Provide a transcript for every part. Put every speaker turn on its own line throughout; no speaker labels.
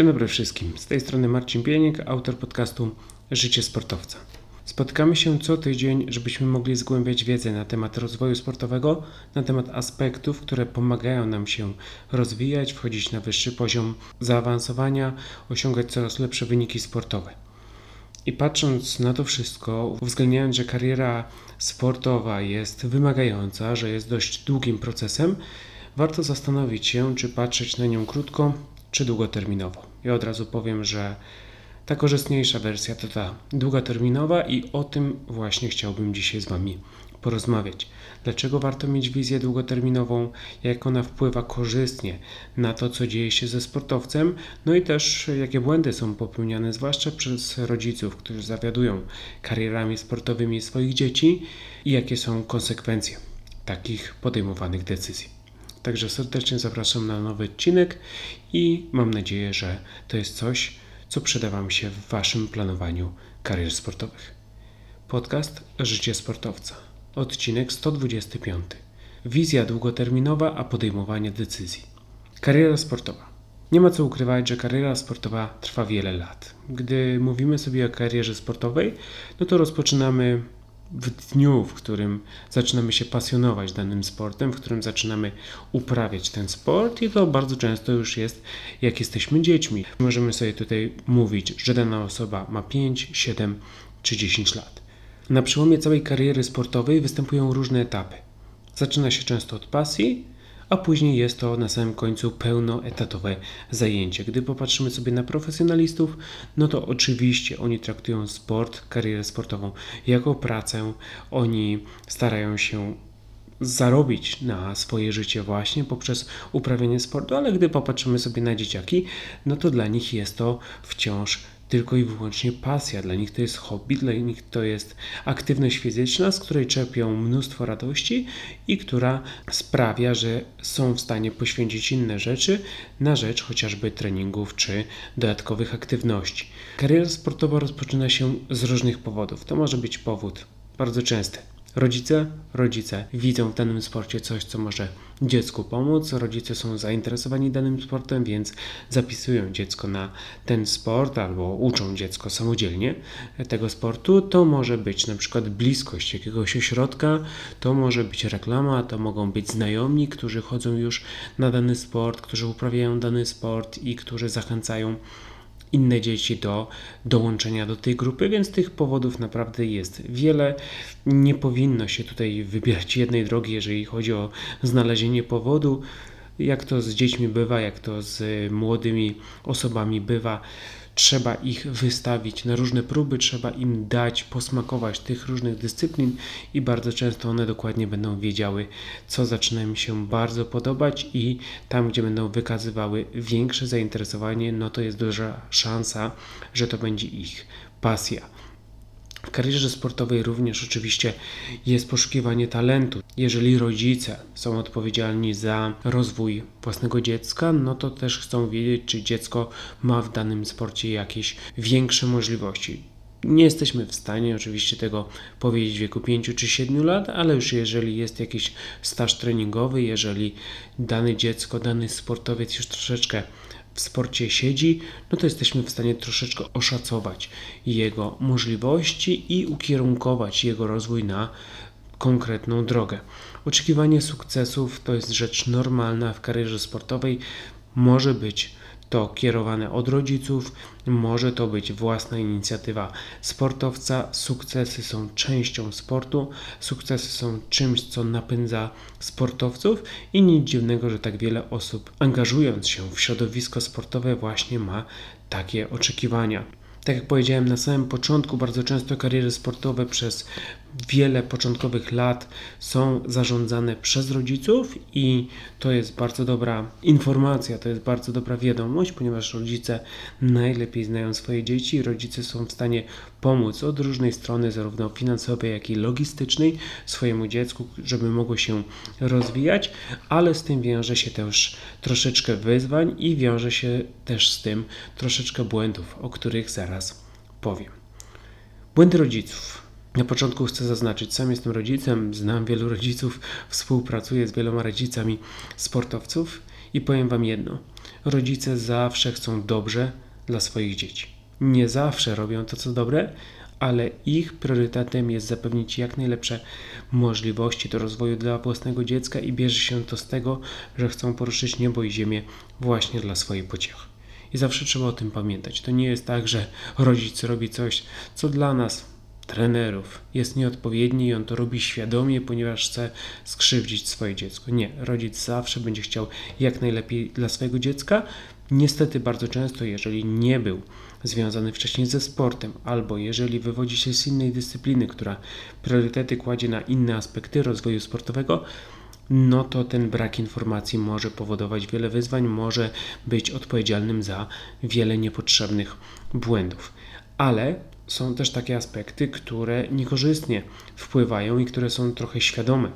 Dzień dobry wszystkim. Z tej strony Marcin Pieniek, autor podcastu Życie Sportowca. Spotykamy się co tydzień, żebyśmy mogli zgłębiać wiedzę na temat rozwoju sportowego, na temat aspektów, które pomagają nam się rozwijać, wchodzić na wyższy poziom zaawansowania, osiągać coraz lepsze wyniki sportowe. I patrząc na to wszystko, uwzględniając, że kariera sportowa jest wymagająca, że jest dość długim procesem, warto zastanowić się, czy patrzeć na nią krótko, czy długoterminowo. I od razu powiem, że ta korzystniejsza wersja to ta długoterminowa i o tym właśnie chciałbym dzisiaj z Wami porozmawiać. Dlaczego warto mieć wizję długoterminową, jak ona wpływa korzystnie na to, co dzieje się ze sportowcem, no i też jakie błędy są popełniane, zwłaszcza przez rodziców, którzy zawiadują karierami sportowymi swoich dzieci i jakie są konsekwencje takich podejmowanych decyzji. Także serdecznie zapraszam na nowy odcinek i mam nadzieję, że to jest coś, co przyda Wam się w Waszym planowaniu karier sportowych. Podcast Życie Sportowca. Odcinek 125. Wizja długoterminowa, a podejmowanie decyzji. Kariera sportowa. Nie ma co ukrywać, że kariera sportowa trwa wiele lat. Gdy mówimy sobie o karierze sportowej, no to rozpoczynamy w dniu, w którym zaczynamy się pasjonować danym sportem, w którym zaczynamy uprawiać ten sport, i to bardzo często już jest, jak jesteśmy dziećmi. Możemy sobie tutaj mówić, że dana osoba ma 5, 7 czy 10 lat. Na przełomie całej kariery sportowej występują różne etapy. Zaczyna się często od pasji, a później jest to na samym końcu pełnoetatowe zajęcie. Gdy popatrzymy sobie na profesjonalistów, no to oczywiście oni traktują sport, karierę sportową jako pracę. Oni starają się zarobić na swoje życie właśnie poprzez uprawianie sportu, ale gdy popatrzymy sobie na dzieciaki, no to dla nich jest to wciąż tylko i wyłącznie pasja. Dla nich to jest hobby, dla nich to jest aktywność fizyczna, z której czerpią mnóstwo radości i która sprawia, że są w stanie poświęcić inne rzeczy na rzecz chociażby treningów czy dodatkowych aktywności. Kariera sportowa rozpoczyna się z różnych powodów. To może być powód bardzo częsty Rodzice, rodzice widzą w danym sporcie coś, co może dziecku pomóc. Rodzice są zainteresowani danym sportem, więc zapisują dziecko na ten sport albo uczą dziecko samodzielnie tego sportu. To może być na przykład bliskość jakiegoś ośrodka, to może być reklama, to mogą być znajomi, którzy chodzą już na dany sport, którzy uprawiają dany sport i którzy zachęcają inne dzieci do dołączenia do tej grupy, więc tych powodów naprawdę jest wiele. Nie powinno się tutaj wybierać jednej drogi, jeżeli chodzi o znalezienie powodu. Jak to z dziećmi bywa, jak to z młodymi osobami bywa trzeba ich wystawić na różne próby, trzeba im dać posmakować tych różnych dyscyplin i bardzo często one dokładnie będą wiedziały, co zaczyna im się bardzo podobać i tam, gdzie będą wykazywały większe zainteresowanie, no to jest duża szansa, że to będzie ich pasja. Karierze sportowej również oczywiście jest poszukiwanie talentu. Jeżeli rodzice są odpowiedzialni za rozwój własnego dziecka, no to też chcą wiedzieć, czy dziecko ma w danym sporcie jakieś większe możliwości. Nie jesteśmy w stanie oczywiście tego powiedzieć w wieku 5 czy 7 lat, ale już jeżeli jest jakiś staż treningowy, jeżeli dane dziecko, dany sportowiec już troszeczkę w sporcie siedzi, no to jesteśmy w stanie troszeczkę oszacować jego możliwości i ukierunkować jego rozwój na konkretną drogę. Oczekiwanie sukcesów to jest rzecz normalna w karierze sportowej. Może być to kierowane od rodziców, może to być własna inicjatywa sportowca. Sukcesy są częścią sportu, sukcesy są czymś, co napędza sportowców i nic dziwnego, że tak wiele osób angażując się w środowisko sportowe właśnie ma takie oczekiwania. Tak jak powiedziałem na samym początku, bardzo często kariery sportowe przez wiele początkowych lat są zarządzane przez rodziców i to jest bardzo dobra informacja, to jest bardzo dobra wiadomość, ponieważ rodzice najlepiej znają swoje dzieci, rodzice są w stanie pomóc od różnej strony, zarówno finansowej, jak i logistycznej swojemu dziecku, żeby mogło się rozwijać, ale z tym wiąże się też troszeczkę wyzwań i wiąże się też z tym troszeczkę błędów, o których zaraz powiem. Błędy rodziców. Na początku chcę zaznaczyć, sam jestem rodzicem, znam wielu rodziców, współpracuję z wieloma rodzicami sportowców I powiem Wam jedno: rodzice zawsze chcą dobrze dla swoich dzieci. Nie zawsze robią to, co dobre, ale ich priorytetem jest zapewnić jak najlepsze możliwości do rozwoju dla własnego dziecka i bierze się to z tego, że chcą poruszyć niebo i ziemię właśnie dla swojej pociechy. I zawsze trzeba o tym pamiętać. To nie jest tak, że rodzic robi coś, co dla nas, trenerów, jest nieodpowiednie i on to robi świadomie, ponieważ chce skrzywdzić swoje dziecko. Nie, rodzic zawsze będzie chciał jak najlepiej dla swojego dziecka. Niestety bardzo często, jeżeli nie był związany wcześniej ze sportem, albo jeżeli wywodzi się z innej dyscypliny, która priorytety kładzie na inne aspekty rozwoju sportowego, no to ten brak informacji może powodować wiele wyzwań, może być odpowiedzialnym za wiele niepotrzebnych błędów. Ale są też takie aspekty, które niekorzystnie wpływają i które są trochę świadome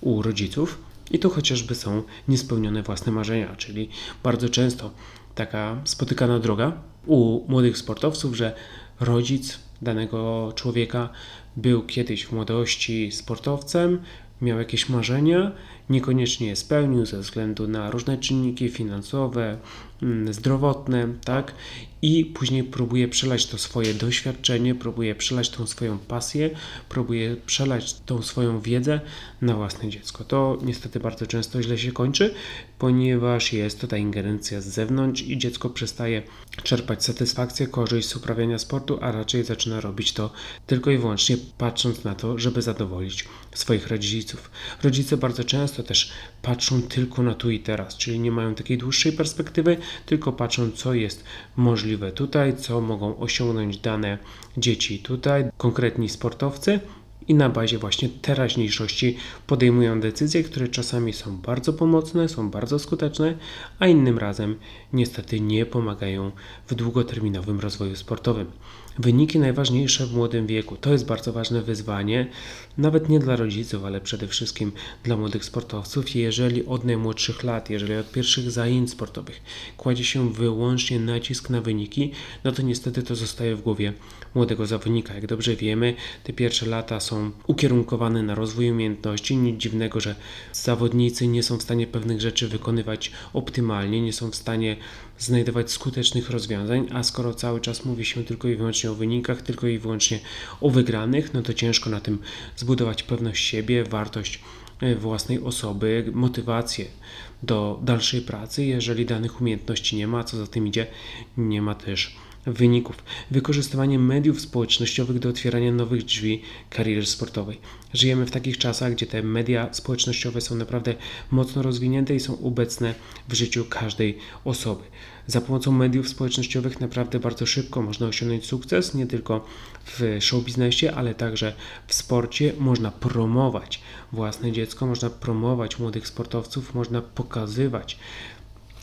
u rodziców, i to chociażby są niespełnione własne marzenia, czyli bardzo często taka spotykana droga u młodych sportowców, że rodzic danego człowieka był kiedyś w młodości sportowcem, miał jakieś marzenia, niekoniecznie je spełnił ze względu na różne czynniki finansowe, mm, zdrowotne, tak? I później próbuje przelać to swoje doświadczenie, próbuje przelać tą swoją pasję, próbuje przelać tą swoją wiedzę na własne dziecko. To niestety bardzo często źle się kończy, ponieważ jest to ta ingerencja z zewnątrz i dziecko przestaje czerpać satysfakcję, korzyść z uprawiania sportu, a raczej zaczyna robić to tylko i wyłącznie patrząc na to, żeby zadowolić swoich rodziców. Rodzice bardzo często też patrzą tylko na tu i teraz, czyli nie mają takiej dłuższej perspektywy, tylko patrzą, co jest możliwe tutaj, co mogą osiągnąć dane dzieci tutaj, konkretni sportowcy i na bazie właśnie teraźniejszości podejmują decyzje, które czasami są bardzo pomocne, są bardzo skuteczne, a innym razem niestety nie pomagają w długoterminowym rozwoju sportowym. Wyniki najważniejsze w młodym wieku to jest bardzo ważne wyzwanie, nawet nie dla rodziców, ale przede wszystkim dla młodych sportowców. Jeżeli od najmłodszych lat, jeżeli od pierwszych zajęć sportowych kładzie się wyłącznie nacisk na wyniki, no to niestety to zostaje w głowie młodego zawodnika. Jak dobrze wiemy, te pierwsze lata są ukierunkowane na rozwój umiejętności. Nic dziwnego, że zawodnicy nie są w stanie pewnych rzeczy wykonywać optymalnie, nie są w stanie znajdować skutecznych rozwiązań, a skoro cały czas mówi się tylko i wyłącznie o wynikach, tylko i wyłącznie o wygranych, no to ciężko na tym zbudować pewność siebie, wartość e, własnej osoby, motywację do dalszej pracy, jeżeli danych umiejętności nie ma, co za tym idzie, nie ma też wyników. Wykorzystywanie mediów społecznościowych do otwierania nowych drzwi kariery sportowej. Żyjemy w takich czasach, gdzie te media społecznościowe są naprawdę mocno rozwinięte i są obecne w życiu każdej osoby. Za pomocą mediów społecznościowych naprawdę bardzo szybko można osiągnąć sukces, nie tylko w show biznesie, ale także w sporcie. Można promować własne dziecko, można promować młodych sportowców, można pokazywać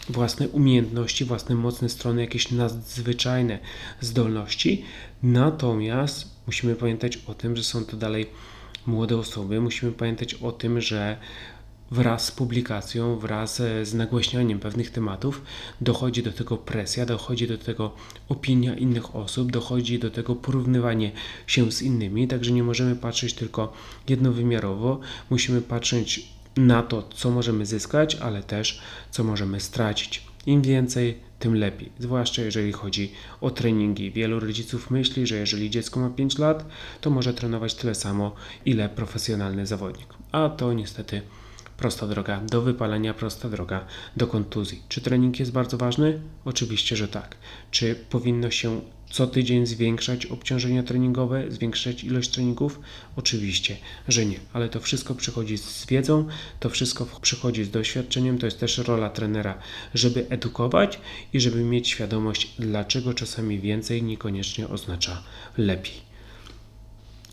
własne umiejętności, własne mocne strony, jakieś nadzwyczajne zdolności. Natomiast musimy pamiętać o tym, że są to dalej młode osoby. Musimy pamiętać o tym, że wraz z publikacją, wraz z nagłaśnianiem pewnych tematów dochodzi do tego presja, dochodzi do tego opinia innych osób, dochodzi do tego porównywanie się z innymi, także nie możemy patrzeć tylko jednowymiarowo, musimy patrzeć na to, co możemy zyskać, ale też co możemy stracić. Im więcej, tym lepiej, zwłaszcza jeżeli chodzi o treningi. Wielu rodziców myśli, że jeżeli dziecko ma 5 lat, to może trenować tyle samo, ile profesjonalny zawodnik. A to niestety prosta droga do wypalenia, prosta droga do kontuzji. Czy trening jest bardzo ważny? Oczywiście, że tak. Czy powinno się co tydzień zwiększać obciążenia treningowe, zwiększać ilość treningów? Oczywiście, że nie, ale to wszystko przychodzi z wiedzą, to wszystko przychodzi z doświadczeniem, to jest też rola trenera, żeby edukować i żeby mieć świadomość, dlaczego czasami więcej niekoniecznie oznacza lepiej.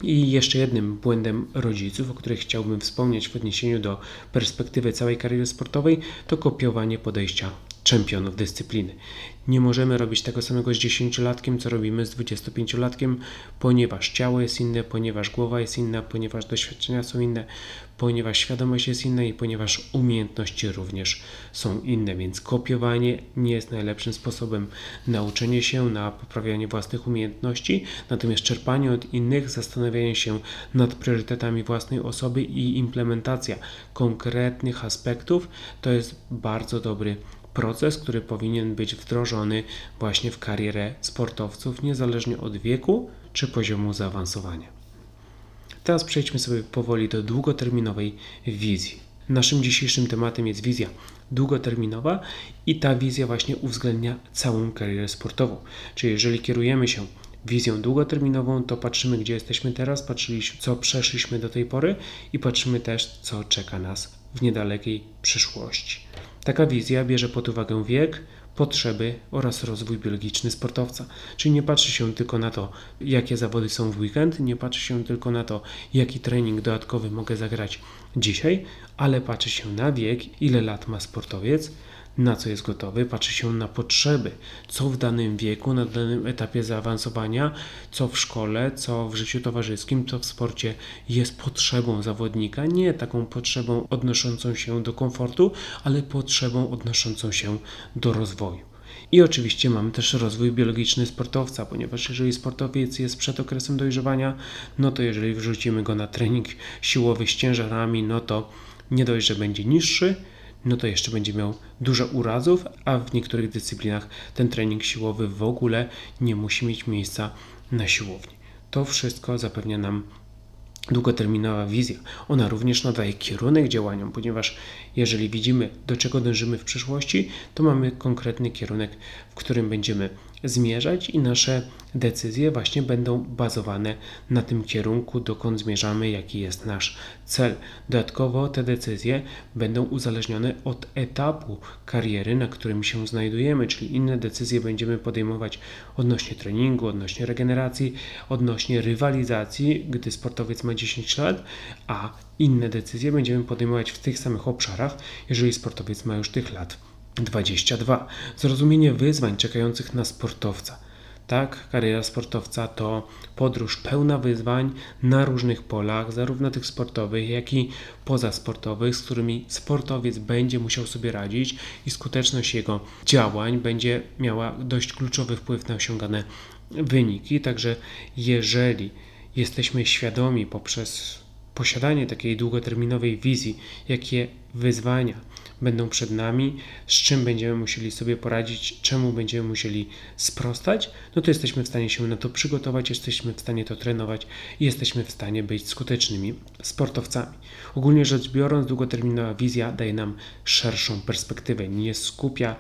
I jeszcze jednym błędem rodziców, o których chciałbym wspomnieć w odniesieniu do perspektywy całej kariery sportowej, to kopiowanie podejścia czempionów dyscypliny. Nie możemy robić tego samego z 10-latkiem, co robimy z 25-latkiem, ponieważ ciało jest inne, ponieważ głowa jest inna, ponieważ doświadczenia są inne, ponieważ świadomość jest inna i ponieważ umiejętności również są inne, więc kopiowanie nie jest najlepszym sposobem nauczenia się na poprawianie własnych umiejętności, natomiast czerpanie od innych, zastanawianie się nad priorytetami własnej osoby i implementacja konkretnych aspektów to jest bardzo dobry proces, który powinien być wdrożony właśnie w karierę sportowców, niezależnie od wieku czy poziomu zaawansowania. Teraz przejdźmy sobie powoli do długoterminowej wizji. Naszym dzisiejszym tematem jest wizja długoterminowa i ta wizja właśnie uwzględnia całą karierę sportową. Czyli jeżeli kierujemy się wizją długoterminową, to patrzymy, gdzie jesteśmy teraz, patrzyliśmy, co przeszliśmy do tej pory i patrzymy też, co czeka nas w niedalekiej przyszłości. Taka wizja bierze pod uwagę wiek, potrzeby oraz rozwój biologiczny sportowca. Czyli nie patrzy się tylko na to, jakie zawody są w weekend, nie patrzy się tylko na to, jaki trening dodatkowy mogę zagrać dzisiaj, ale patrzy się na wiek, ile lat ma sportowiec, na co jest gotowy, patrzy się na potrzeby, co w danym wieku, na danym etapie zaawansowania, co w szkole, co w życiu towarzyskim, co w sporcie jest potrzebą zawodnika, nie taką potrzebą odnoszącą się do komfortu, ale potrzebą odnoszącą się do rozwoju. I oczywiście mamy też rozwój biologiczny sportowca, ponieważ jeżeli sportowiec jest przed okresem dojrzewania, no to jeżeli wrzucimy go na trening siłowy z ciężarami, no to nie dość, że będzie niższy, no to jeszcze będzie miał dużo urazów, a w niektórych dyscyplinach ten trening siłowy w ogóle nie musi mieć miejsca na siłowni. To wszystko zapewnia nam długoterminowa wizja. Ona również nadaje kierunek działaniom, ponieważ jeżeli widzimy, do czego dążymy w przyszłości, to mamy konkretny kierunek, w którym będziemy zmierzać i nasze decyzje właśnie będą bazowane na tym kierunku, dokąd zmierzamy, jaki jest nasz cel. Dodatkowo te decyzje będą uzależnione od etapu kariery, na którym się znajdujemy, czyli inne decyzje będziemy podejmować odnośnie treningu, odnośnie regeneracji, odnośnie rywalizacji, gdy sportowiec ma 10 lat, a inne decyzje będziemy podejmować w tych samych obszarach, jeżeli sportowiec ma już tych lat 22. Zrozumienie wyzwań czekających na sportowca. Tak, kariera sportowca to podróż pełna wyzwań na różnych polach, zarówno tych sportowych, jak i pozasportowych, z którymi sportowiec będzie musiał sobie radzić i skuteczność jego działań będzie miała dość kluczowy wpływ na osiągane wyniki. Także jeżeli jesteśmy świadomi poprzez posiadanie takiej długoterminowej wizji, jakie wyzwania będą przed nami, z czym będziemy musieli sobie poradzić, czemu będziemy musieli sprostać, no to jesteśmy w stanie się na to przygotować, jesteśmy w stanie to trenować i jesteśmy w stanie być skutecznymi sportowcami. Ogólnie rzecz biorąc, długoterminowa wizja daje nam szerszą perspektywę, nie skupia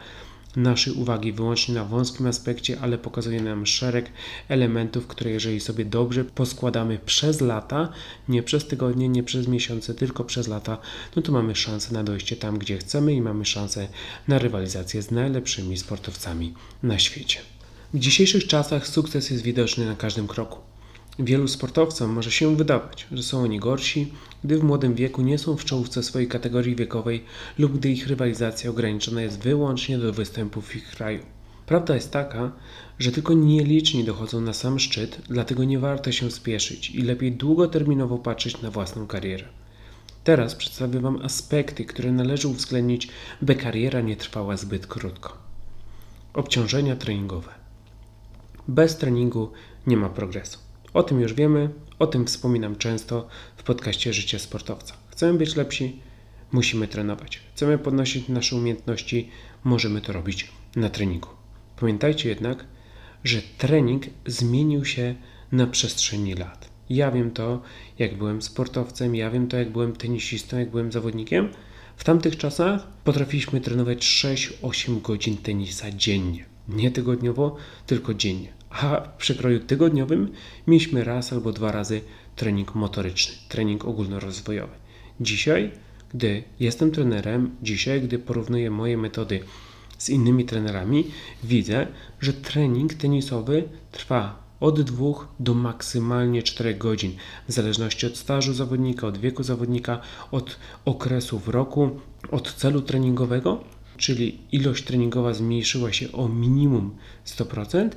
naszej uwagi wyłącznie na wąskim aspekcie, ale pokazuje nam szereg elementów, które jeżeli sobie dobrze poskładamy przez lata, nie przez tygodnie, nie przez miesiące, tylko przez lata, no to mamy szansę na dojście tam, gdzie chcemy i mamy szansę na rywalizację z najlepszymi sportowcami na świecie. W dzisiejszych czasach sukces jest widoczny na każdym kroku. Wielu sportowcom może się wydawać, że są oni gorsi, gdy w młodym wieku nie są w czołówce swojej kategorii wiekowej lub gdy ich rywalizacja ograniczona jest wyłącznie do występów w ich kraju. Prawda jest taka, że tylko nieliczni dochodzą na sam szczyt, dlatego nie warto się spieszyć i lepiej długoterminowo patrzeć na własną karierę. Teraz przedstawię Wam aspekty, które należy uwzględnić, by kariera nie trwała zbyt krótko. Obciążenia treningowe. Bez treningu nie ma progresu. O tym już wiemy, o tym wspominam często w podcaście Życie Sportowca. Chcemy być lepsi, musimy trenować. Chcemy podnosić nasze umiejętności, możemy to robić na treningu. Pamiętajcie jednak, że trening zmienił się na przestrzeni lat. Ja wiem to, jak byłem sportowcem, ja wiem to, jak byłem tenisistą, jak byłem zawodnikiem. W tamtych czasach potrafiliśmy trenować 6-8 godzin tenisa dziennie. Nie tygodniowo, tylko dziennie a w przekroju tygodniowym mieliśmy raz albo dwa razy trening motoryczny, trening ogólnorozwojowy. Dzisiaj, gdy jestem trenerem, dzisiaj, gdy porównuję moje metody z innymi trenerami, widzę, że trening tenisowy trwa od 2 do maksymalnie 4 godzin, w zależności od stażu zawodnika, od wieku zawodnika, od okresu w roku, od celu treningowego czyli ilość treningowa zmniejszyła się o minimum 100%,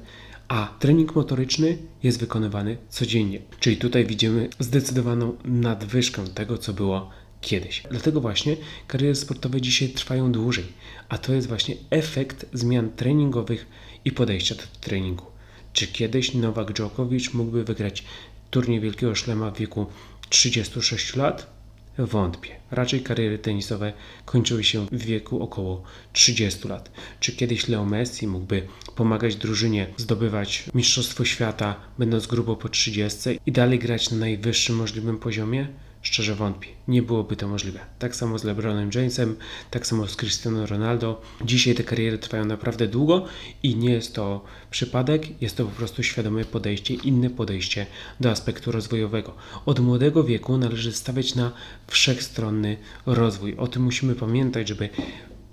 a trening motoryczny jest wykonywany codziennie. Czyli tutaj widzimy zdecydowaną nadwyżkę tego, co było kiedyś. Dlatego właśnie kariery sportowe dzisiaj trwają dłużej, a to jest właśnie efekt zmian treningowych i podejścia do treningu. Czy kiedyś Nowak Djokovic mógłby wygrać turniej Wielkiego Szlema w wieku 36 lat? Wątpię. Raczej kariery tenisowe kończyły się w wieku około 30 lat. Czy kiedyś Leo Messi mógłby pomagać drużynie zdobywać Mistrzostwo Świata, będąc grubo po 30 i dalej grać na najwyższym możliwym poziomie? Szczerze wątpię. Nie byłoby to możliwe. Tak samo z LeBronem Jamesem, tak samo z Cristiano Ronaldo. Dzisiaj te kariery trwają naprawdę długo i nie jest to przypadek, jest to po prostu świadome podejście, inne podejście do aspektu rozwojowego. Od młodego wieku należy stawiać na wszechstronny rozwój. O tym musimy pamiętać, żeby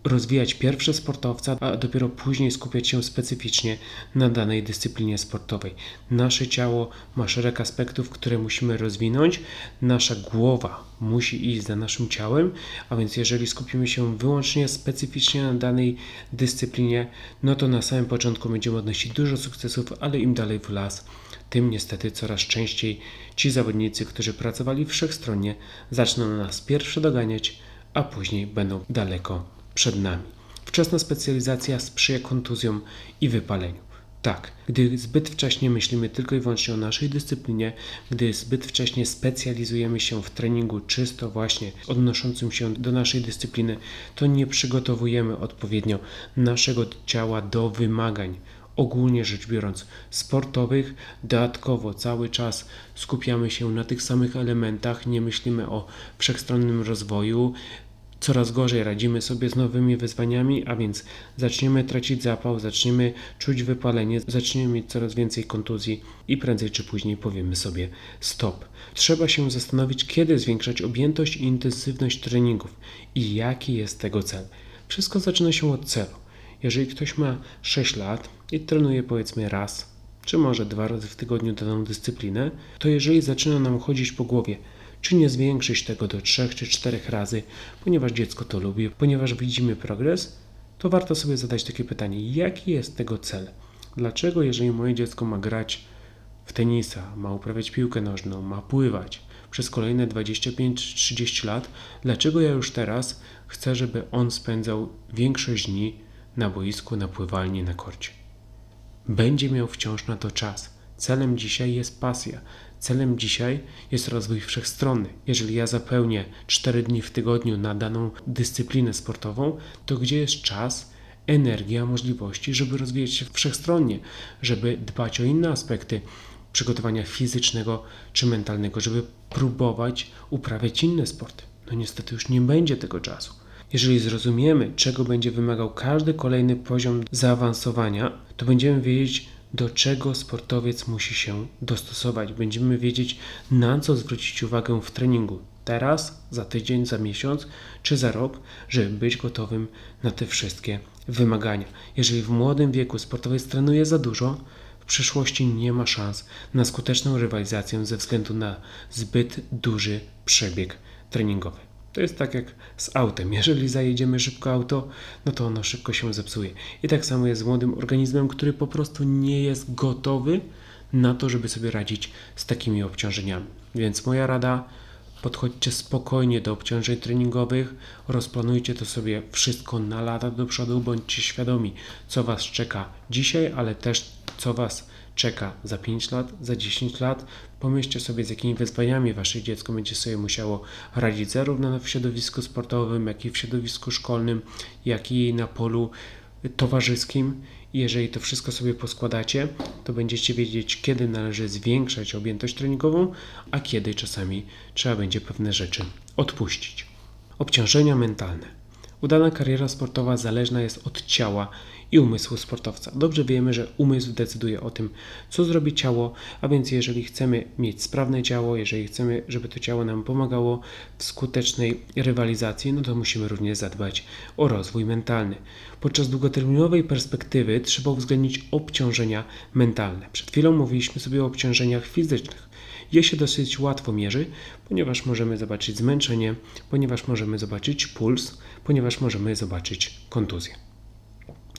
rozwijać pierwsze sportowca, a dopiero później skupiać się specyficznie na danej dyscyplinie sportowej. Nasze ciało ma szereg aspektów, które musimy rozwinąć. Nasza głowa musi iść za naszym ciałem, a więc jeżeli skupimy się wyłącznie specyficznie na danej dyscyplinie, no to na samym początku będziemy odnosić dużo sukcesów, ale im dalej w las, tym niestety coraz częściej ci zawodnicy, którzy pracowali wszechstronnie, zaczną nas pierwsze doganiać, a później będą daleko przed nami. Wczesna specjalizacja sprzyja kontuzjom i wypaleniu. Tak, gdy zbyt wcześnie myślimy tylko i wyłącznie o naszej dyscyplinie, gdy zbyt wcześnie specjalizujemy się w treningu czysto właśnie odnoszącym się do naszej dyscypliny, to nie przygotowujemy odpowiednio naszego ciała do wymagań, ogólnie rzecz biorąc, sportowych. Dodatkowo cały czas skupiamy się na tych samych elementach, nie myślimy o wszechstronnym rozwoju, coraz gorzej radzimy sobie z nowymi wyzwaniami, a więc zaczniemy tracić zapał, zaczniemy czuć wypalenie, zaczniemy mieć coraz więcej kontuzji i prędzej czy później powiemy sobie stop. Trzeba się zastanowić, kiedy zwiększać objętość i intensywność treningów i jaki jest tego cel. Wszystko zaczyna się od celu. Jeżeli ktoś ma 6 lat i trenuje powiedzmy raz, czy może dwa razy w tygodniu daną dyscyplinę, to jeżeli zaczyna nam chodzić po głowie, czy nie zwiększyć tego do 3 czy 4 razy, ponieważ dziecko to lubi, ponieważ widzimy progres, to warto sobie zadać takie pytanie: jaki jest tego cel? Dlaczego, jeżeli moje dziecko ma grać w tenisa, ma uprawiać piłkę nożną, ma pływać przez kolejne 25-30 lat, dlaczego ja już teraz chcę, żeby on spędzał większość dni na boisku, na pływalni, na korcie? Będzie miał wciąż na to czas. Celem dzisiaj jest pasja. Celem dzisiaj jest rozwój wszechstronny. Jeżeli ja zapełnię 4 dni w tygodniu na daną dyscyplinę sportową, to gdzie jest czas, energia, możliwości, żeby rozwijać się wszechstronnie, żeby dbać o inne aspekty przygotowania fizycznego czy mentalnego, żeby próbować uprawiać inne sporty. No niestety już nie będzie tego czasu. Jeżeli zrozumiemy, czego będzie wymagał każdy kolejny poziom zaawansowania, to będziemy wiedzieć, do czego sportowiec musi się dostosować. Będziemy wiedzieć, na co zwrócić uwagę w treningu teraz, za tydzień, za miesiąc czy za rok, żeby być gotowym na te wszystkie wymagania. Jeżeli w młodym wieku sportowiec trenuje za dużo, w przyszłości nie ma szans na skuteczną rywalizację ze względu na zbyt duży przebieg treningowy. To jest tak jak z autem. Jeżeli zajedziemy szybko auto, no to ono szybko się zepsuje. I tak samo jest z młodym organizmem, który po prostu nie jest gotowy na to, żeby sobie radzić z takimi obciążeniami. Więc moja rada, podchodźcie spokojnie do obciążeń treningowych, rozplanujcie to sobie wszystko na lata do przodu, bądźcie świadomi, co Was czeka dzisiaj, ale też co Was czeka za 5 lat, za 10 lat. Pomyślcie sobie, z jakimi wyzwaniami wasze dziecko będzie sobie musiało radzić zarówno w środowisku sportowym, jak i w środowisku szkolnym, jak i na polu towarzyskim. Jeżeli to wszystko sobie poskładacie, to będziecie wiedzieć, kiedy należy zwiększać objętość treningową, a kiedy czasami trzeba będzie pewne rzeczy odpuścić. Obciążenia mentalne. Udana kariera sportowa zależna jest od ciała i umysłu sportowca. Dobrze wiemy, że umysł decyduje o tym, co zrobi ciało, a więc jeżeli chcemy mieć sprawne ciało, jeżeli chcemy, żeby to ciało nam pomagało w skutecznej rywalizacji, no to musimy również zadbać o rozwój mentalny. Podczas długoterminowej perspektywy trzeba uwzględnić obciążenia mentalne. Przed chwilą mówiliśmy sobie o obciążeniach fizycznych. Je się dosyć łatwo mierzy, ponieważ możemy zobaczyć zmęczenie, ponieważ możemy zobaczyć puls, ponieważ możemy zobaczyć kontuzję.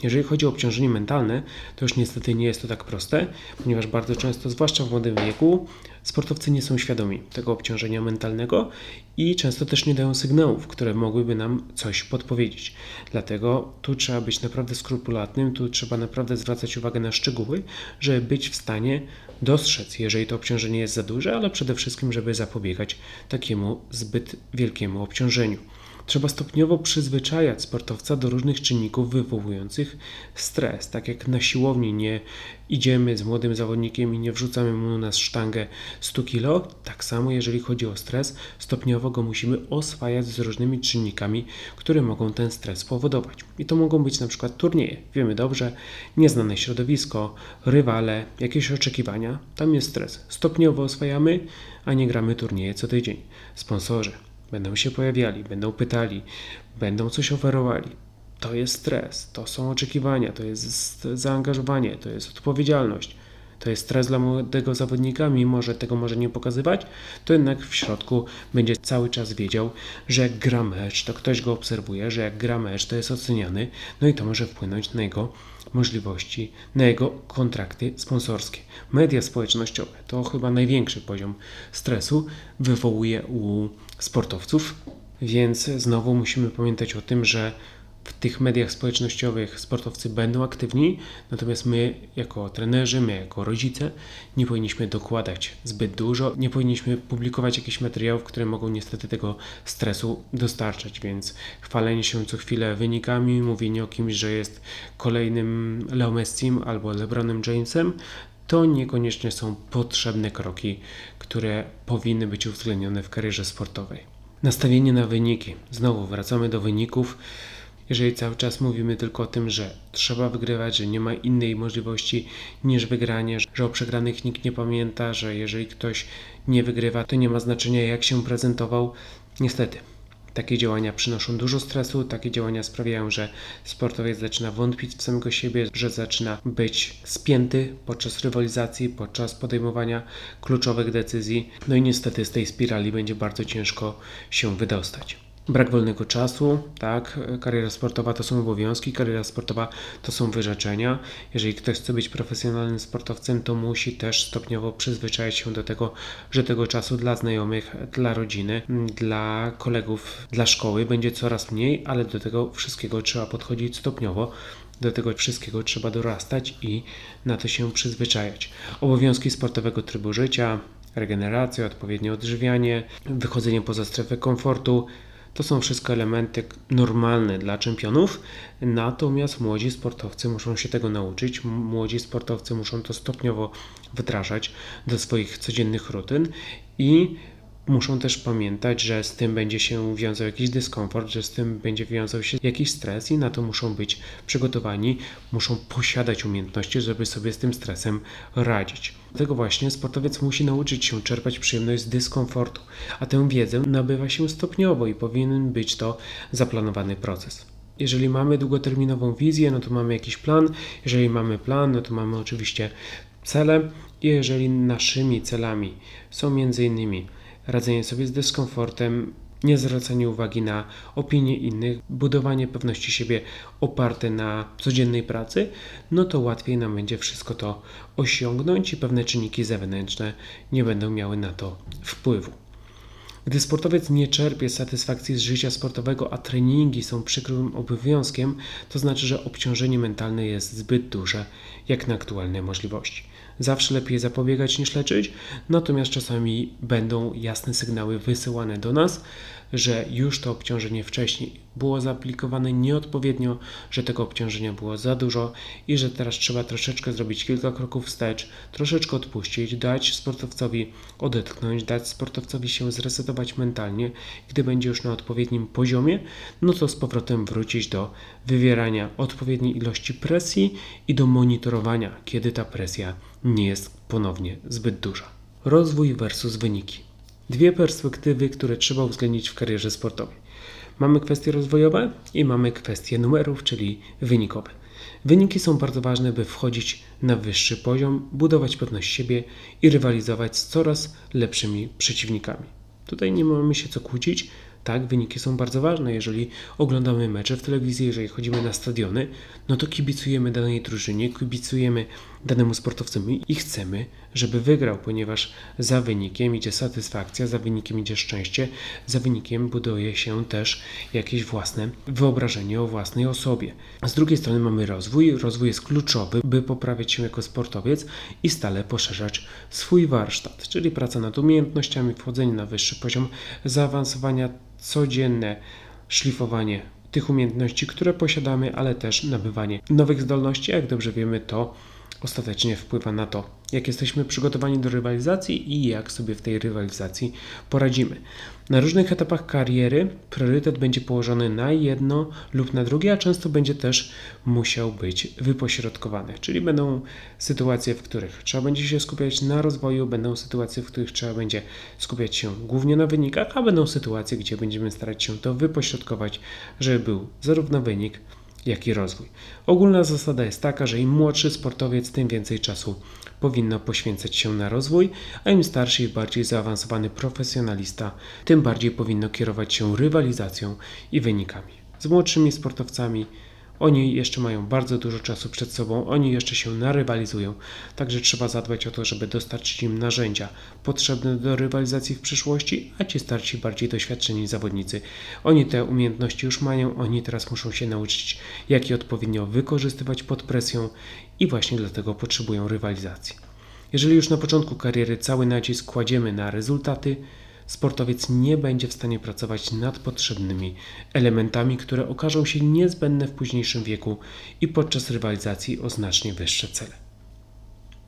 Jeżeli chodzi o obciążenie mentalne, to już niestety nie jest to tak proste, ponieważ bardzo często, zwłaszcza w młodym wieku, sportowcy nie są świadomi tego obciążenia mentalnego i często też nie dają sygnałów, które mogłyby nam coś podpowiedzieć. Dlatego tu trzeba być naprawdę skrupulatnym, tu trzeba naprawdę zwracać uwagę na szczegóły, żeby być w stanie dostrzec, jeżeli to obciążenie jest za duże, ale przede wszystkim, żeby zapobiegać takiemu zbyt wielkiemu obciążeniu. Trzeba stopniowo przyzwyczajać sportowca do różnych czynników wywołujących stres. Tak jak na siłowni nie idziemy z młodym zawodnikiem i nie wrzucamy mu na sztangę 100 kg, tak samo jeżeli chodzi o stres, stopniowo go musimy oswajać z różnymi czynnikami, które mogą ten stres powodować. I to mogą być na przykład turnieje. Wiemy dobrze, nieznane środowisko, rywale, jakieś oczekiwania, tam jest stres. Stopniowo oswajamy, a nie gramy turnieje co tydzień. Sponsorzy, będą się pojawiali, będą pytali, będą coś oferowali. To jest stres, to są oczekiwania, to jest zaangażowanie, to jest odpowiedzialność. To jest stres dla młodego zawodnika, mimo że tego może nie pokazywać, to jednak w środku będzie cały czas wiedział, że jak gra mecz, to ktoś go obserwuje, że jak gra mecz, to jest oceniany, no i to może wpłynąć na jego możliwości, na jego kontrakty sponsorskie. Media społecznościowe to chyba największy poziom stresu wywołuje u sportowców, więc znowu musimy pamiętać o tym, że w tych mediach społecznościowych sportowcy będą aktywni, natomiast my, jako trenerzy, my, jako rodzice, nie powinniśmy dokładać zbyt dużo, nie powinniśmy publikować jakichś materiałów, które mogą niestety tego stresu dostarczać, więc chwalenie się co chwilę wynikami, mówienie o kimś, że jest kolejnym Leo Messim albo LeBronem Jamesem, to niekoniecznie są potrzebne kroki, które powinny być uwzględnione w karierze sportowej. Nastawienie na wyniki. Znowu wracamy do wyników jeżeli cały czas mówimy tylko o tym, że trzeba wygrywać, że nie ma innej możliwości niż wygranie, że o przegranych nikt nie pamięta, że jeżeli ktoś nie wygrywa, to nie ma znaczenia jak się prezentował, niestety. Takie działania przynoszą dużo stresu, takie działania sprawiają, że sportowiec zaczyna wątpić w samego siebie, że zaczyna być spięty podczas rywalizacji, podczas podejmowania kluczowych decyzji. No i niestety z tej spirali będzie bardzo ciężko się wydostać brak wolnego czasu, tak, kariera sportowa to są obowiązki, kariera sportowa to są wyrzeczenia. Jeżeli ktoś chce być profesjonalnym sportowcem, to musi też stopniowo przyzwyczaić się do tego, że tego czasu dla znajomych, dla rodziny, dla kolegów, dla szkoły będzie coraz mniej, ale do tego wszystkiego trzeba podchodzić stopniowo. Do tego wszystkiego trzeba dorastać i na to się przyzwyczajać. Obowiązki sportowego trybu życia, regeneracja, odpowiednie odżywianie, wychodzenie poza strefę komfortu, to są wszystko elementy normalne dla czempionów, natomiast młodzi sportowcy muszą się tego nauczyć. Młodzi sportowcy muszą to stopniowo wdrażać do swoich codziennych rutyn i muszą też pamiętać, że z tym będzie się wiązał jakiś dyskomfort, że z tym będzie wiązał się jakiś stres i na to muszą być przygotowani, muszą posiadać umiejętności, żeby sobie z tym stresem radzić. Dlatego właśnie sportowiec musi nauczyć się czerpać przyjemność z dyskomfortu, a tę wiedzę nabywa się stopniowo i powinien być to zaplanowany proces. Jeżeli mamy długoterminową wizję, no to mamy jakiś plan. Jeżeli mamy plan, no to mamy oczywiście cele. I jeżeli naszymi celami są między innymi radzenie sobie z dyskomfortem, nie zwracanie uwagi na opinie innych, budowanie pewności siebie oparte na codziennej pracy, no to łatwiej nam będzie wszystko to osiągnąć i pewne czynniki zewnętrzne nie będą miały na to wpływu. Gdy sportowiec nie czerpie satysfakcji z życia sportowego, a treningi są przykrym obowiązkiem, to znaczy, że obciążenie mentalne jest zbyt duże jak na aktualne możliwości. Zawsze lepiej zapobiegać niż leczyć, natomiast czasami będą jasne sygnały wysyłane do nas, że już to obciążenie wcześniej było zaaplikowane nieodpowiednio, że tego obciążenia było za dużo i że teraz trzeba troszeczkę zrobić kilka kroków wstecz, troszeczkę odpuścić, dać sportowcowi odetchnąć, dać sportowcowi się zresetować mentalnie. Gdy będzie już na odpowiednim poziomie, no to z powrotem wrócić do wywierania odpowiedniej ilości presji i do monitorowania, kiedy ta presja nie jest ponownie zbyt duża. Rozwój versus wyniki. Dwie perspektywy, które trzeba uwzględnić w karierze sportowej. Mamy kwestie rozwojowe i mamy kwestie numerów, czyli wynikowe. Wyniki są bardzo ważne, by wchodzić na wyższy poziom, budować pewność siebie i rywalizować z coraz lepszymi przeciwnikami. Tutaj nie mamy się co kłócić, tak, wyniki są bardzo ważne. Jeżeli oglądamy mecze w telewizji, jeżeli chodzimy na stadiony, no to kibicujemy danej drużynie, kibicujemy danemu sportowcowi i chcemy, żeby wygrał, ponieważ za wynikiem idzie satysfakcja, za wynikiem idzie szczęście, za wynikiem buduje się też jakieś własne wyobrażenie o własnej osobie. Z drugiej strony mamy rozwój. Rozwój jest kluczowy, by poprawiać się jako sportowiec i stale poszerzać swój warsztat, czyli praca nad umiejętnościami, wchodzenie na wyższy poziom zaawansowania codzienne szlifowanie tych umiejętności, które posiadamy, ale też nabywanie nowych zdolności. Jak dobrze wiemy, to ostatecznie wpływa na to, jak jesteśmy przygotowani do rywalizacji i jak sobie w tej rywalizacji poradzimy. Na różnych etapach kariery priorytet będzie położony na jedno lub na drugie, a często będzie też musiał być wypośrodkowany. Czyli będą sytuacje, w których trzeba będzie się skupiać na rozwoju, będą sytuacje, w których trzeba będzie skupiać się głównie na wynikach, a będą sytuacje, gdzie będziemy starać się to wypośrodkować, żeby był zarówno wynik, jak i rozwój. Ogólna zasada jest taka, że im młodszy sportowiec, tym więcej czasu powinno poświęcać się na rozwój, a im starszy i bardziej zaawansowany profesjonalista, tym bardziej powinno kierować się rywalizacją i wynikami. Z młodszymi sportowcami oni jeszcze mają bardzo dużo czasu przed sobą, oni jeszcze się narywalizują, także trzeba zadbać o to, żeby dostarczyć im narzędzia potrzebne do rywalizacji w przyszłości, a ci starsi, bardziej doświadczeni zawodnicy, oni te umiejętności już mają, oni teraz muszą się nauczyć, jak je odpowiednio wykorzystywać pod presją i właśnie dlatego potrzebują rywalizacji. Jeżeli już na początku kariery cały nacisk kładziemy na rezultaty, sportowiec nie będzie w stanie pracować nad potrzebnymi elementami, które okażą się niezbędne w późniejszym wieku i podczas rywalizacji o znacznie wyższe cele.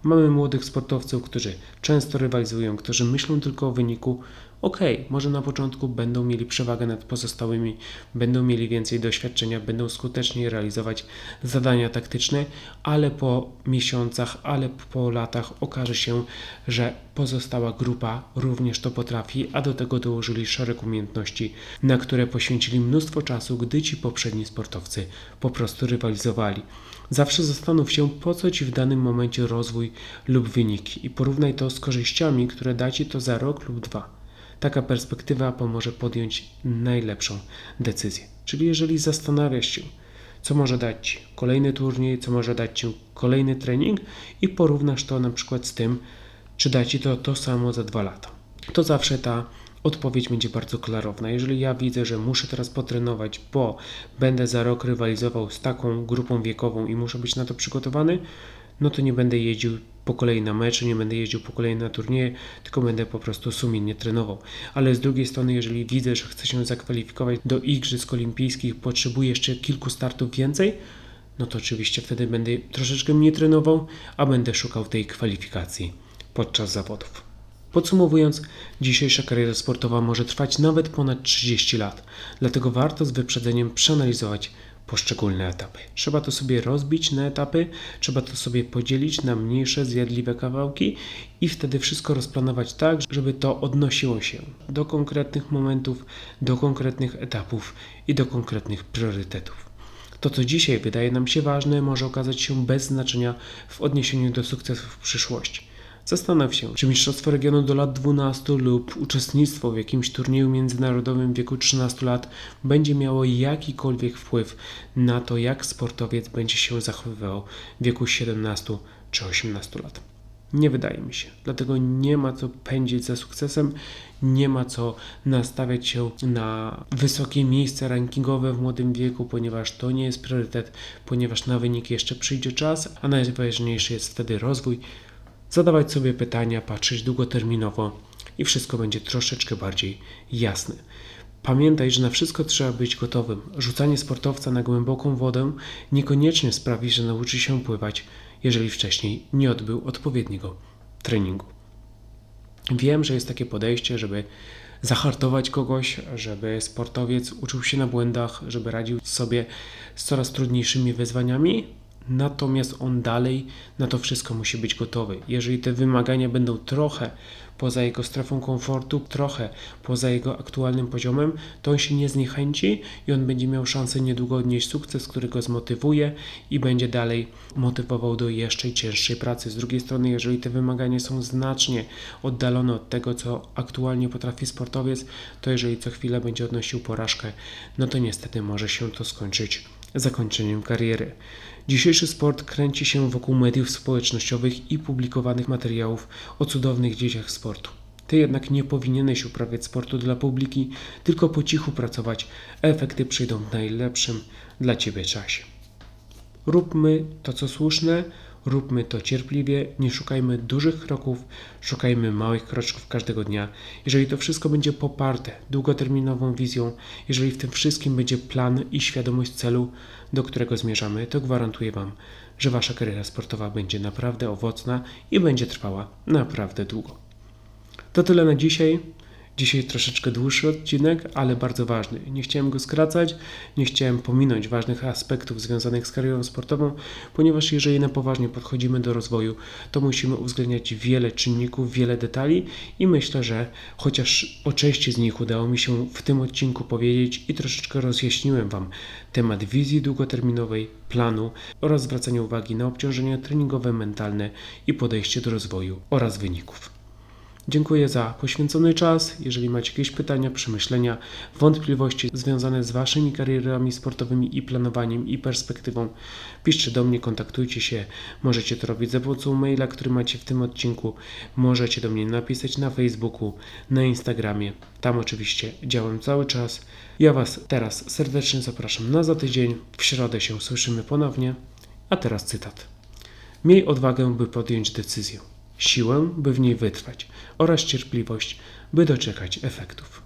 Mamy młodych sportowców, którzy często rywalizują, którzy myślą tylko o wyniku, ok, może na początku będą mieli przewagę nad pozostałymi, będą mieli więcej doświadczenia, będą skuteczniej realizować zadania taktyczne, ale po miesiącach, ale po latach okaże się, że pozostała grupa również to potrafi, a do tego dołożyli szereg umiejętności, na które poświęcili mnóstwo czasu, gdy ci poprzedni sportowcy po prostu rywalizowali. Zawsze zastanów się, po co ci w danym momencie rozwój lub wyniki i porównaj to z korzyściami, które da ci to za rok lub dwa. Taka perspektywa pomoże podjąć najlepszą decyzję. Czyli jeżeli zastanawiasz się, co może dać Ci kolejny turniej, co może dać Ci kolejny trening i porównasz to na przykład z tym, czy da Ci to to samo za dwa lata. To zawsze ta odpowiedź będzie bardzo klarowna. Jeżeli ja widzę, że muszę teraz potrenować, bo będę za rok rywalizował z taką grupą wiekową i muszę być na to przygotowany, no to nie będę jeździł po kolei na mecze, nie będę jeździł po kolei na turnieje, tylko będę po prostu sumiennie trenował. Ale z drugiej strony, jeżeli widzę, że chcę się zakwalifikować do Igrzysk Olimpijskich, potrzebuję jeszcze kilku startów więcej, no to oczywiście wtedy będę troszeczkę mniej trenował, a będę szukał tej kwalifikacji podczas zawodów. Podsumowując, dzisiejsza kariera sportowa może trwać nawet ponad 30 lat, dlatego warto z wyprzedzeniem przeanalizować poszczególne etapy. Trzeba to sobie rozbić na etapy, trzeba to sobie podzielić na mniejsze, zjadliwe kawałki i wtedy wszystko rozplanować tak, żeby to odnosiło się do konkretnych momentów, do konkretnych etapów i do konkretnych priorytetów. To, co dzisiaj wydaje nam się ważne, może okazać się bez znaczenia w odniesieniu do sukcesów w przyszłości. Zastanów się, czy Mistrzostwo Regionu do lat 12 lub uczestnictwo w jakimś turnieju międzynarodowym w wieku 13 lat będzie miało jakikolwiek wpływ na to, jak sportowiec będzie się zachowywał w wieku 17 czy 18 lat. Nie wydaje mi się. Dlatego nie ma co pędzić za sukcesem, nie ma co nastawiać się na wysokie miejsca rankingowe w młodym wieku, ponieważ to nie jest priorytet, ponieważ na wynik jeszcze przyjdzie czas, a najważniejszy jest wtedy rozwój, zadawać sobie pytania, patrzeć długoterminowo i wszystko będzie troszeczkę bardziej jasne. Pamiętaj, że na wszystko trzeba być gotowym. Rzucanie sportowca na głęboką wodę niekoniecznie sprawi, że nauczy się pływać, jeżeli wcześniej nie odbył odpowiedniego treningu. Wiem, że jest takie podejście, żeby zahartować kogoś, żeby sportowiec uczył się na błędach, żeby radził sobie z coraz trudniejszymi wyzwaniami, natomiast on dalej na to wszystko musi być gotowy. Jeżeli te wymagania będą trochę poza jego strefą komfortu, trochę poza jego aktualnym poziomem, to on się nie zniechęci i on będzie miał szansę niedługo odnieść sukces, który go zmotywuje i będzie dalej motywował do jeszcze cięższej pracy. Z drugiej strony, jeżeli te wymagania są znacznie oddalone od tego, co aktualnie potrafi sportowiec, to jeżeli co chwilę będzie odnosił porażkę, no to niestety może się to skończyć zakończeniem kariery. Dzisiejszy sport kręci się wokół mediów społecznościowych i publikowanych materiałów o cudownych dzieciach sportu. Ty jednak nie powinieneś uprawiać sportu dla publiki, tylko po cichu pracować, efekty przyjdą w najlepszym dla Ciebie czasie. Róbmy to, co słuszne, róbmy to cierpliwie, nie szukajmy dużych kroków, szukajmy małych kroczków każdego dnia. Jeżeli to wszystko będzie poparte długoterminową wizją, jeżeli w tym wszystkim będzie plan i świadomość celu, do którego zmierzamy, to gwarantuję Wam, że Wasza kariera sportowa będzie naprawdę owocna i będzie trwała naprawdę długo. To tyle na dzisiaj. Dzisiaj troszeczkę dłuższy odcinek, ale bardzo ważny. Nie chciałem go skracać, nie chciałem pominąć ważnych aspektów związanych z karierą sportową, ponieważ jeżeli na poważnie podchodzimy do rozwoju, to musimy uwzględniać wiele czynników, wiele detali i myślę, że chociaż o części z nich udało mi się w tym odcinku powiedzieć i troszeczkę rozjaśniłem Wam temat wizji długoterminowej, planu oraz zwracania uwagi na obciążenia treningowe, mentalne i podejście do rozwoju oraz wyników. Dziękuję za poświęcony czas. Jeżeli macie jakieś pytania, przemyślenia, wątpliwości związane z Waszymi karierami sportowymi i planowaniem i perspektywą, piszcie do mnie, kontaktujcie się. Możecie to robić za pomocą maila, który macie w tym odcinku. Możecie do mnie napisać na Facebooku, na Instagramie. Tam oczywiście działam cały czas. Ja Was teraz serdecznie zapraszam na za tydzień. W środę się słyszymy ponownie. A teraz cytat. Miej odwagę, by podjąć decyzję siłę, by w niej wytrwać oraz cierpliwość, by doczekać efektów.